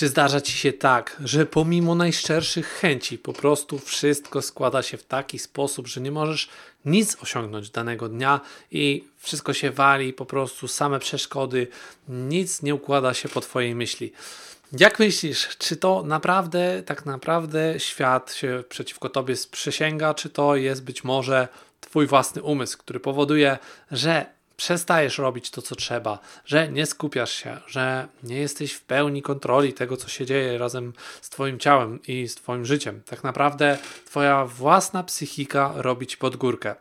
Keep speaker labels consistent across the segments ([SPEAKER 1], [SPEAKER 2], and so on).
[SPEAKER 1] Czy zdarza ci się tak, że pomimo najszczerszych chęci po prostu wszystko składa się w taki sposób, że nie możesz nic osiągnąć danego dnia i wszystko się wali, po prostu same przeszkody, nic nie układa się po Twojej myśli? Jak myślisz, czy to naprawdę, tak naprawdę świat się przeciwko Tobie sprzysięga, czy to jest być może Twój własny umysł, który powoduje, że przestajesz robić to, co trzeba, że nie skupiasz się, że nie jesteś w pełni kontroli tego, co się dzieje razem z Twoim ciałem i z Twoim życiem. Tak naprawdę Twoja własna psychika robi Ci pod górkę.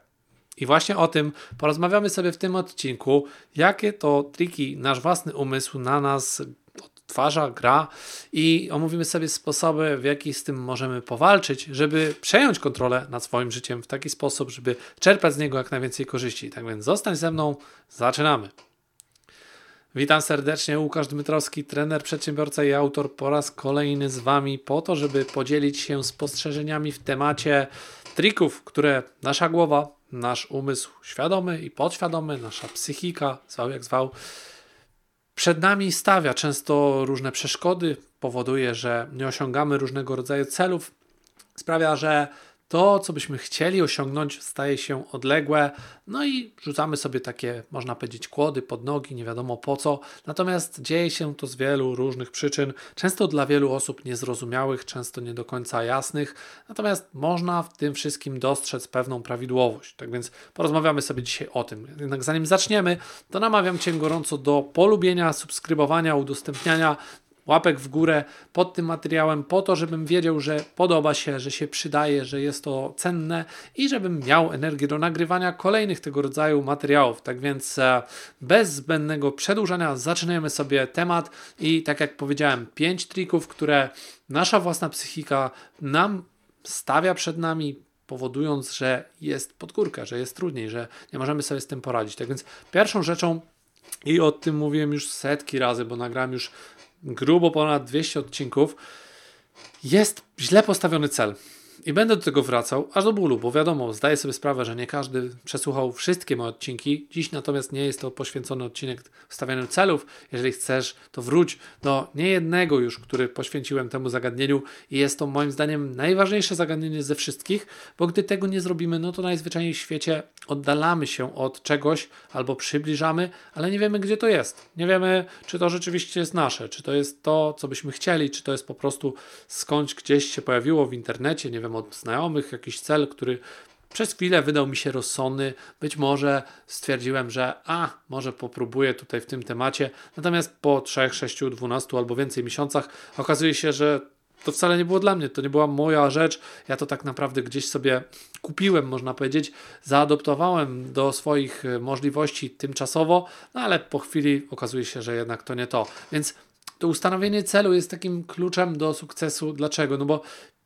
[SPEAKER 1] I właśnie o tym porozmawiamy sobie w tym odcinku, jakie to triki nasz własny umysł na nas odtwarza, gra i omówimy sobie sposoby, w jaki z tym możemy powalczyć, żeby przejąć kontrolę nad swoim życiem w taki sposób, żeby czerpać z niego jak najwięcej korzyści. Tak więc zostań ze mną, zaczynamy. Witam serdecznie, Łukasz Dmytrowski, trener, przedsiębiorca i autor po raz kolejny z Wami po to, żeby podzielić się spostrzeżeniami w temacie trików, które nasza głowa, nasz umysł świadomy i podświadomy, nasza psychika, zwał jak zwał, przed nami stawia często różne przeszkody, powoduje, że nie osiągamy różnego rodzaju celów, sprawia, że to, co byśmy chcieli osiągnąć, staje się odległe, no i rzucamy sobie takie, można powiedzieć, kłody pod nogi, nie wiadomo po co. Natomiast dzieje się to z wielu różnych przyczyn, często dla wielu osób niezrozumiałych, często nie do końca jasnych. Natomiast można w tym wszystkim dostrzec pewną prawidłowość. Tak więc porozmawiamy sobie dzisiaj o tym. Jednak zanim zaczniemy, to namawiam Cię gorąco do polubienia, subskrybowania, udostępniania łapek w górę pod tym materiałem, po to, żebym wiedział, że podoba się, że się przydaje, że jest to cenne i żebym miał energię do nagrywania kolejnych tego rodzaju materiałów. Tak więc e, bez zbędnego przedłużania zaczynamy sobie temat i tak jak powiedziałem, pięć trików, które nasza własna psychika nam stawia przed nami, powodując, że jest podgórka, że jest trudniej, że nie możemy sobie z tym poradzić. Tak więc pierwszą rzeczą, i o tym mówiłem już setki razy, bo nagrałem już grubo ponad 200 odcinków, jest źle postawiony cel. I będę do tego wracał aż do bólu, bo wiadomo, zdaję sobie sprawę, że nie każdy przesłuchał wszystkie moje odcinki. Dziś natomiast nie jest to poświęcony odcinek stawianiu celów. Jeżeli chcesz, to wróć do niejednego już, który poświęciłem temu zagadnieniu i jest to moim zdaniem najważniejsze zagadnienie ze wszystkich, bo gdy tego nie zrobimy, no to najzwyczajniej w świecie oddalamy się od czegoś albo przybliżamy, ale nie wiemy, gdzie to jest. Nie wiemy, czy to rzeczywiście jest nasze, czy to jest to, co byśmy chcieli, czy to jest po prostu skądś gdzieś się pojawiło w internecie, nie wiem, od znajomych, jakiś cel, który przez chwilę wydał mi się rozsądny. Być może stwierdziłem, że a, może popróbuję tutaj w tym temacie. Natomiast po 3, 6, 12 albo więcej miesiącach okazuje się, że to wcale nie było dla mnie, to nie była moja rzecz. Ja to tak naprawdę gdzieś sobie kupiłem, można powiedzieć, zaadoptowałem do swoich e, możliwości tymczasowo, no ale po chwili okazuje się, że jednak to nie to. Więc to ustanowienie celu jest takim kluczem do sukcesu. Dlaczego? No bo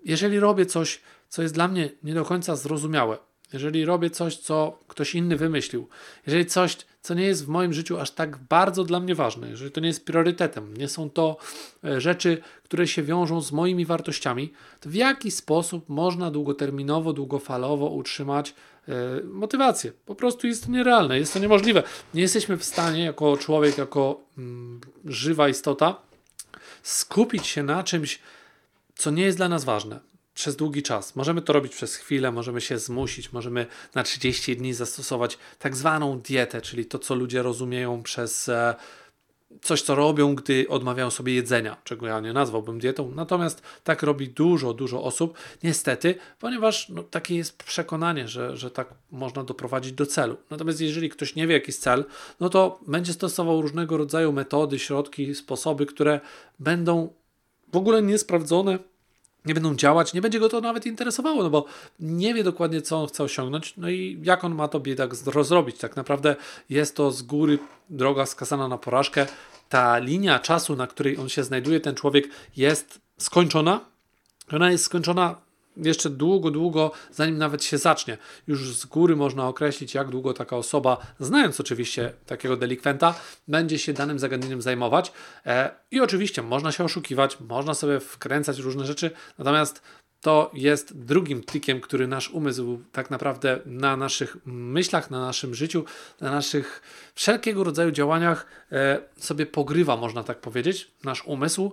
[SPEAKER 1] jeżeli robię coś, co jest dla mnie nie do końca zrozumiałe, jeżeli robię coś, co ktoś inny wymyślił, jeżeli coś, co nie jest w moim życiu aż tak bardzo dla mnie ważne, jeżeli to nie jest priorytetem, nie są to e, rzeczy, które się wiążą z moimi wartościami, to w jaki sposób można długoterminowo, długofalowo utrzymać e, motywację? Po prostu jest to nierealne, jest to niemożliwe. Nie jesteśmy w stanie, jako człowiek, jako mm, żywa istota, skupić się na czymś, co nie jest dla nas ważne przez długi czas. Możemy to robić przez chwilę, możemy się zmusić, możemy na 30 dni zastosować tak zwaną dietę, czyli to, co ludzie rozumieją przez e, coś, co robią, gdy odmawiają sobie jedzenia, czego ja nie nazwałbym dietą. Natomiast tak robi dużo, dużo osób, niestety, ponieważ no, takie jest przekonanie, że, że tak można doprowadzić do celu. Natomiast jeżeli ktoś nie wie, jaki jest cel, no to będzie stosował różnego rodzaju metody, środki, sposoby, które będą w ogóle niesprawdzone, nie będą działać, nie będzie go to nawet interesowało, no bo nie wie dokładnie, co on chce osiągnąć, no i jak on ma to biedak zrobić. Tak naprawdę jest to z góry droga skazana na porażkę. Ta linia czasu, na której on się znajduje, ten człowiek jest skończona. Ona jest skończona jeszcze długo, długo, zanim nawet się zacznie. Już z góry można określić, jak długo taka osoba, znając oczywiście takiego delikwenta, będzie się danym zagadnieniem zajmować. E, I oczywiście można się oszukiwać, można sobie wkręcać różne rzeczy, natomiast to jest drugim trikiem, który nasz umysł tak naprawdę na naszych myślach, na naszym życiu, na naszych wszelkiego rodzaju działaniach e, sobie pogrywa, można tak powiedzieć, nasz umysł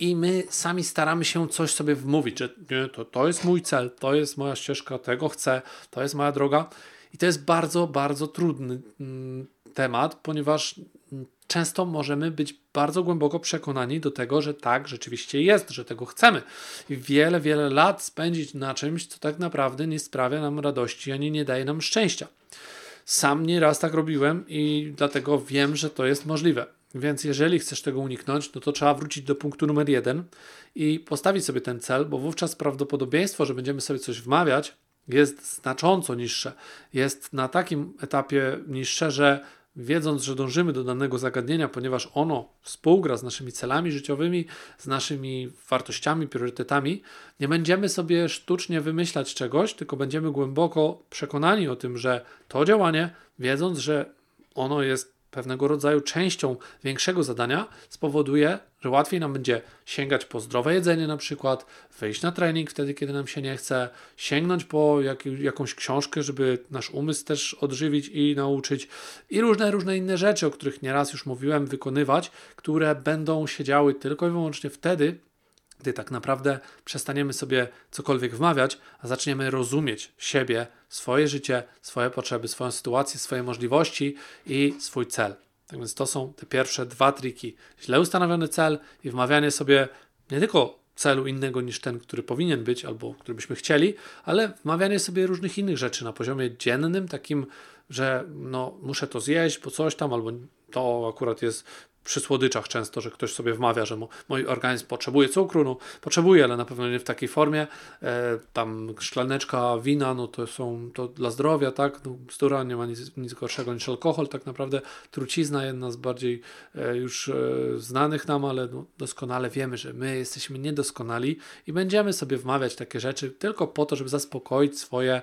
[SPEAKER 1] i my sami staramy się coś sobie wmówić, że nie, to, to jest mój cel, to jest moja ścieżka, tego chcę, to jest moja droga. I to jest bardzo, bardzo trudny mm, temat, ponieważ często możemy być bardzo głęboko przekonani do tego, że tak rzeczywiście jest, że tego chcemy. I wiele, wiele lat spędzić na czymś, co tak naprawdę nie sprawia nam radości ani nie daje nam szczęścia. Sam nieraz tak robiłem i dlatego wiem, że to jest możliwe. Więc jeżeli chcesz tego uniknąć, no to trzeba wrócić do punktu numer jeden i postawić sobie ten cel, bo wówczas prawdopodobieństwo, że będziemy sobie coś wmawiać, jest znacząco niższe. Jest na takim etapie niższe, że wiedząc, że dążymy do danego zagadnienia, ponieważ ono współgra z naszymi celami życiowymi, z naszymi wartościami, priorytetami, nie będziemy sobie sztucznie wymyślać czegoś, tylko będziemy głęboko przekonani o tym, że to działanie, wiedząc, że ono jest pewnego rodzaju częścią większego zadania spowoduje, że łatwiej nam będzie sięgać po zdrowe jedzenie, na przykład wyjść na trening wtedy, kiedy nam się nie chce, sięgnąć po jak, jakąś książkę, żeby nasz umysł też odżywić i nauczyć, i różne, różne inne rzeczy, o których nieraz już mówiłem, wykonywać, które będą się działy tylko i wyłącznie wtedy, gdy tak naprawdę przestaniemy sobie cokolwiek wmawiać, a zaczniemy rozumieć siebie, swoje życie, swoje potrzeby, swoją sytuację, swoje możliwości i swój cel. Tak więc to są te pierwsze dwa triki. Źle ustanowiony cel i wmawianie sobie nie tylko celu innego niż ten, który powinien być albo który byśmy chcieli, ale wmawianie sobie różnych innych rzeczy na poziomie dziennym, takim, że no, muszę to zjeść, bo coś tam, albo to akurat jest przy słodyczach często, że ktoś sobie wmawia, że mój organizm potrzebuje cukru, no potrzebuje, ale na pewno nie w takiej formie. E, tam szklaneczka wina, no to są to dla zdrowia, tak? No, bzdura, nie ma nic, nic gorszego niż alkohol, tak naprawdę trucizna, jedna z bardziej e, już e, znanych nam, ale no, doskonale wiemy, że my jesteśmy niedoskonali i będziemy sobie wmawiać takie rzeczy tylko po to, żeby zaspokoić swoje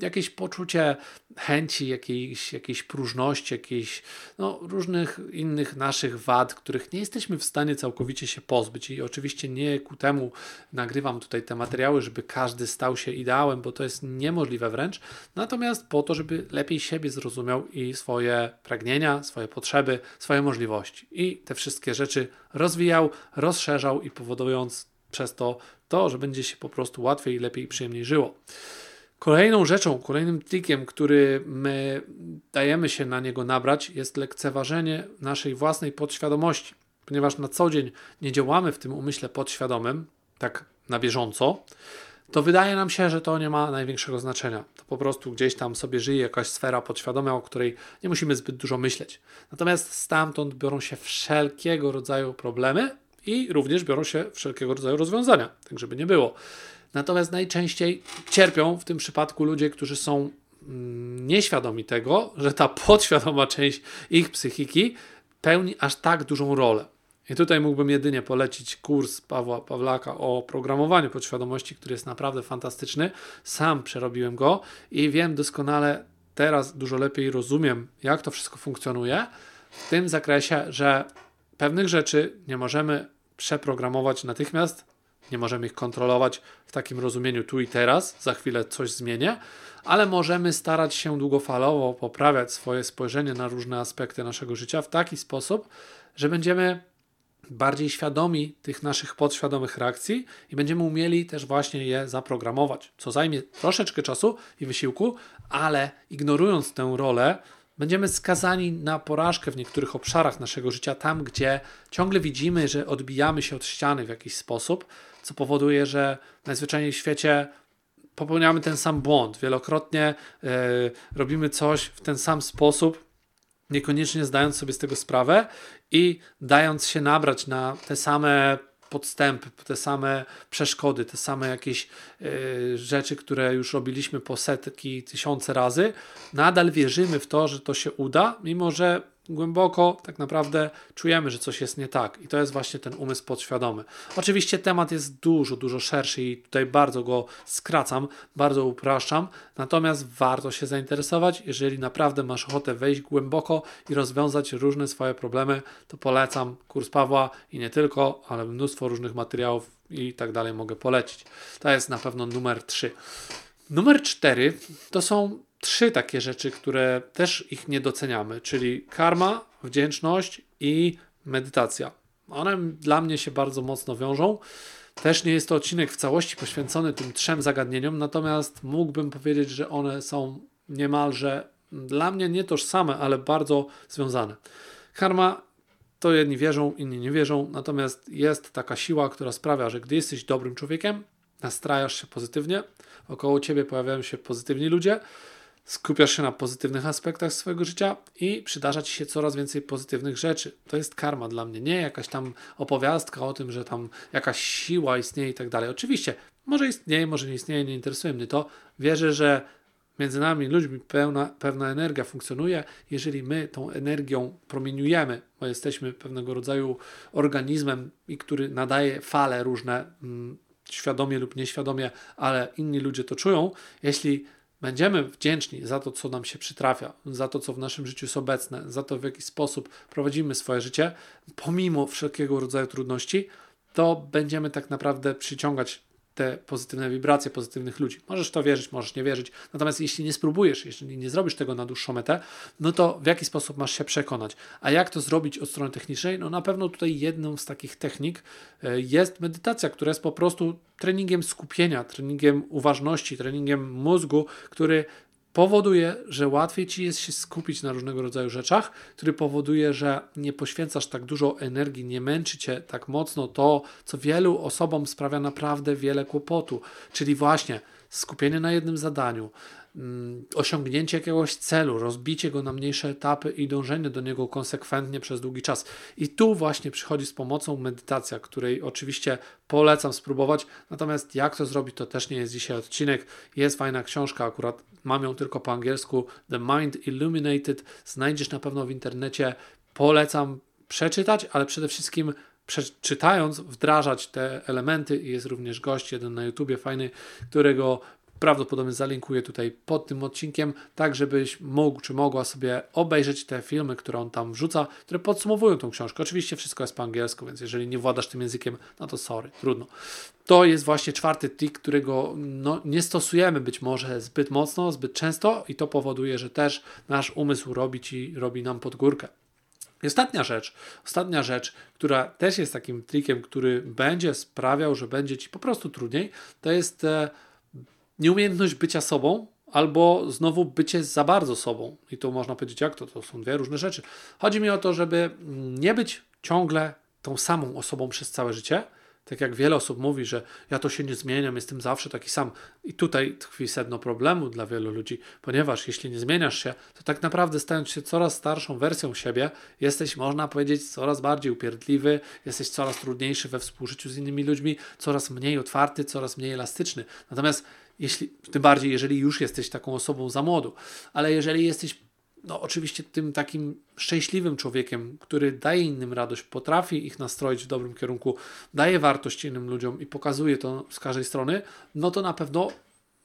[SPEAKER 1] jakieś poczucie chęci, jakiejś, jakiejś próżności, jakiejś no, różnych innych naszych wad, których nie jesteśmy w stanie całkowicie się pozbyć. I oczywiście nie ku temu nagrywam tutaj te materiały, żeby każdy stał się ideałem, bo to jest niemożliwe wręcz. Natomiast po to, żeby lepiej siebie zrozumiał i swoje pragnienia, swoje potrzeby, swoje możliwości. I te wszystkie rzeczy rozwijał, rozszerzał i powodując przez to to, że będzie się po prostu łatwiej, lepiej i przyjemniej żyło. Kolejną rzeczą, kolejnym trikiem, który my dajemy się na niego nabrać, jest lekceważenie naszej własnej podświadomości. Ponieważ na co dzień nie działamy w tym umyśle podświadomym, tak na bieżąco, to wydaje nam się, że to nie ma największego znaczenia. To po prostu gdzieś tam sobie żyje jakaś sfera podświadoma, o której nie musimy zbyt dużo myśleć. Natomiast stamtąd biorą się wszelkiego rodzaju problemy i również biorą się wszelkiego rodzaju rozwiązania, tak żeby nie było. Natomiast najczęściej cierpią w tym przypadku ludzie, którzy są mm, nieświadomi tego, że ta podświadoma część ich psychiki pełni aż tak dużą rolę. I tutaj mógłbym jedynie polecić kurs Pawła Pawlaka o programowaniu podświadomości, który jest naprawdę fantastyczny. Sam przerobiłem go i wiem doskonale, teraz dużo lepiej rozumiem, jak to wszystko funkcjonuje, w tym zakresie, że pewnych rzeczy nie możemy przeprogramować natychmiast, nie możemy ich kontrolować w takim rozumieniu tu i teraz, za chwilę coś zmienię, ale możemy starać się długofalowo poprawiać swoje spojrzenie na różne aspekty naszego życia w taki sposób, że będziemy bardziej świadomi tych naszych podświadomych reakcji i będziemy umieli też właśnie je zaprogramować, co zajmie troszeczkę czasu i wysiłku, ale ignorując tę rolę, będziemy skazani na porażkę w niektórych obszarach naszego życia, tam gdzie ciągle widzimy, że odbijamy się od ściany w jakiś sposób, co powoduje, że najzwyczajniej w świecie popełniamy ten sam błąd. Wielokrotnie yy, robimy coś w ten sam sposób, niekoniecznie zdając sobie z tego sprawę i dając się nabrać na te same podstępy, te same przeszkody, te same jakieś y, rzeczy, które już robiliśmy po setki, tysiące razy, nadal wierzymy w to, że to się uda, mimo że głęboko tak naprawdę czujemy, że coś jest nie tak. I to jest właśnie ten umysł podświadomy. Oczywiście temat jest dużo, dużo szerszy i tutaj bardzo go skracam, bardzo upraszczam. Natomiast warto się zainteresować. Jeżeli naprawdę masz ochotę wejść głęboko i rozwiązać różne swoje problemy, to polecam kurs Pawła i nie tylko, ale mnóstwo różnych materiałów i tak dalej mogę polecić. To jest na pewno numer 3. Numer 4 to są trzy takie rzeczy, które też ich nie doceniamy, czyli karma, wdzięczność i medytacja. One dla mnie się bardzo mocno wiążą. Też nie jest to odcinek w całości poświęcony tym trzem zagadnieniom, natomiast mógłbym powiedzieć, że one są niemalże dla mnie nie tożsame, ale bardzo związane. Karma to jedni wierzą, inni nie wierzą, natomiast jest taka siła, która sprawia, że gdy jesteś dobrym człowiekiem, nastrajasz się pozytywnie, około ciebie pojawiają się pozytywni ludzie, skupiasz się na pozytywnych aspektach swojego życia i przydarza ci się coraz więcej pozytywnych rzeczy. To jest karma dla mnie, nie jakaś tam opowiastka o tym, że tam jakaś siła istnieje i tak dalej. Oczywiście, może istnieje, może nie istnieje, nie interesuje mnie to. Wierzę, że między nami ludźmi pełna, pewna energia funkcjonuje. Jeżeli my tą energią promieniujemy, bo jesteśmy pewnego rodzaju organizmem, i który nadaje fale różne, mm, świadomie lub nieświadomie, ale inni ludzie to czują, jeśli będziemy wdzięczni za to, co nam się przytrafia, za to, co w naszym życiu jest obecne, za to, w jaki sposób prowadzimy swoje życie, pomimo wszelkiego rodzaju trudności, to będziemy tak naprawdę przyciągać te pozytywne wibracje pozytywnych ludzi. Możesz to wierzyć, możesz nie wierzyć. Natomiast jeśli nie spróbujesz, jeśli nie zrobisz tego na dłuższą metę, no to w jaki sposób masz się przekonać? A jak to zrobić od strony technicznej? No na pewno tutaj jedną z takich technik e, jest medytacja, która jest po prostu treningiem skupienia, treningiem uważności, treningiem mózgu, który powoduje, że łatwiej ci jest się skupić na różnego rodzaju rzeczach, który powoduje, że nie poświęcasz tak dużo energii, nie męczy cię tak mocno to, co wielu osobom sprawia naprawdę wiele kłopotu, czyli właśnie skupienie na jednym zadaniu, osiągnięcie jakiegoś celu, rozbicie go na mniejsze etapy i dążenie do niego konsekwentnie przez długi czas. I tu właśnie przychodzi z pomocą medytacja, której oczywiście polecam spróbować. Natomiast jak to zrobić, to też nie jest dzisiaj odcinek. Jest fajna książka, akurat mam ją tylko po angielsku, The Mind Illuminated. Znajdziesz na pewno w internecie. Polecam przeczytać, ale przede wszystkim przeczytając, wdrażać te elementy. Jest również gość, jeden na YouTubie, fajny, którego prawdopodobnie zalinkuję tutaj pod tym odcinkiem, tak żebyś mógł czy mogła sobie obejrzeć te filmy, które on tam wrzuca, które podsumowują tą książkę. Oczywiście wszystko jest po angielsku, więc jeżeli nie władasz tym językiem, no to sorry, trudno. To jest właśnie czwarty trik, którego no, nie stosujemy być może zbyt mocno, zbyt często i to powoduje, że też nasz umysł robi ci, robi nam pod górkę. I ostatnia rzecz, ostatnia rzecz, która też jest takim trikiem, który będzie sprawiał, że będzie ci po prostu trudniej, to jest e, nieumiejętność bycia sobą, albo znowu bycie za bardzo sobą. I tu można powiedzieć, jak to? To są dwie różne rzeczy. Chodzi mi o to, żeby nie być ciągle tą samą osobą przez całe życie. Tak jak wiele osób mówi, że ja to się nie zmieniam, jestem zawsze taki sam. I tutaj tkwi sedno problemu dla wielu ludzi, ponieważ jeśli nie zmieniasz się, to tak naprawdę stając się coraz starszą wersją siebie, jesteś, można powiedzieć, coraz bardziej upierdliwy, jesteś coraz trudniejszy we współżyciu z innymi ludźmi, coraz mniej otwarty, coraz mniej elastyczny. Natomiast jeśli, tym bardziej, jeżeli już jesteś taką osobą za młodu, ale jeżeli jesteś no, oczywiście tym takim szczęśliwym człowiekiem, który daje innym radość, potrafi ich nastroić w dobrym kierunku, daje wartość innym ludziom i pokazuje to z każdej strony, no to na pewno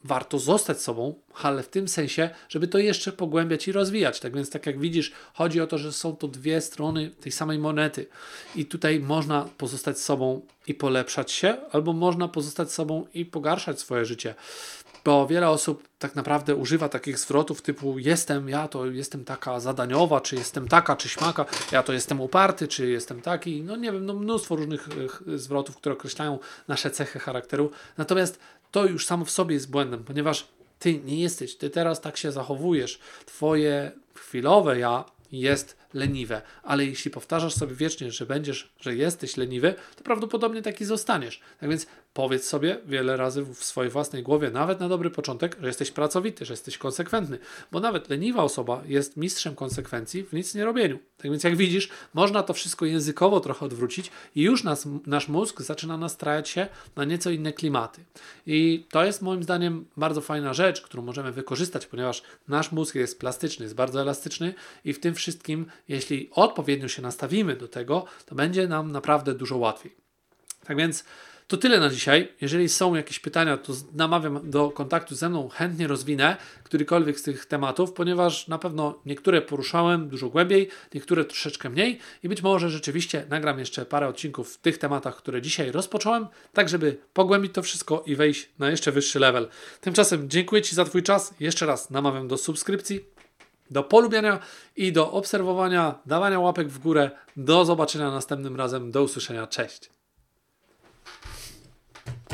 [SPEAKER 1] warto zostać sobą, ale w tym sensie, żeby to jeszcze pogłębiać i rozwijać. Tak więc, tak jak widzisz, chodzi o to, że są to dwie strony tej samej monety i tutaj można pozostać sobą i polepszać się, albo można pozostać sobą i pogarszać swoje życie. Bo wiele osób tak naprawdę używa takich zwrotów typu jestem, ja to jestem taka zadaniowa, czy jestem taka, czy śmaka, ja to jestem uparty, czy jestem taki, no nie wiem, no mnóstwo różnych e, zwrotów, które określają nasze cechy charakteru. Natomiast to już samo w sobie jest błędem, ponieważ ty nie jesteś, ty teraz tak się zachowujesz. Twoje chwilowe ja jest leniwe, ale jeśli powtarzasz sobie wiecznie, że będziesz, że jesteś leniwy, to prawdopodobnie taki zostaniesz. Tak więc powiedz sobie wiele razy w swojej własnej głowie, nawet na dobry początek, że jesteś pracowity, że jesteś konsekwentny, bo nawet leniwa osoba jest mistrzem konsekwencji w nic nie robieniu. Tak więc jak widzisz, można to wszystko językowo trochę odwrócić i już nas, nasz mózg zaczyna nastrajać się na nieco inne klimaty. I to jest moim zdaniem bardzo fajna rzecz, którą możemy wykorzystać, ponieważ nasz mózg jest plastyczny, jest bardzo elastyczny i w tym wszystkim jeśli odpowiednio się nastawimy do tego, to będzie nam naprawdę dużo łatwiej. Tak więc to tyle na dzisiaj. Jeżeli są jakieś pytania, to namawiam do kontaktu ze mną, chętnie rozwinę którykolwiek z tych tematów, ponieważ na pewno niektóre poruszałem dużo głębiej, niektóre troszeczkę mniej i być może rzeczywiście nagram jeszcze parę odcinków w tych tematach, które dzisiaj rozpocząłem, tak żeby pogłębić to wszystko i wejść na jeszcze wyższy level. Tymczasem dziękuję Ci za Twój czas. Jeszcze raz namawiam do subskrypcji, do polubiania i do obserwowania, dawania łapek w górę. Do zobaczenia następnym razem. Do usłyszenia. Cześć.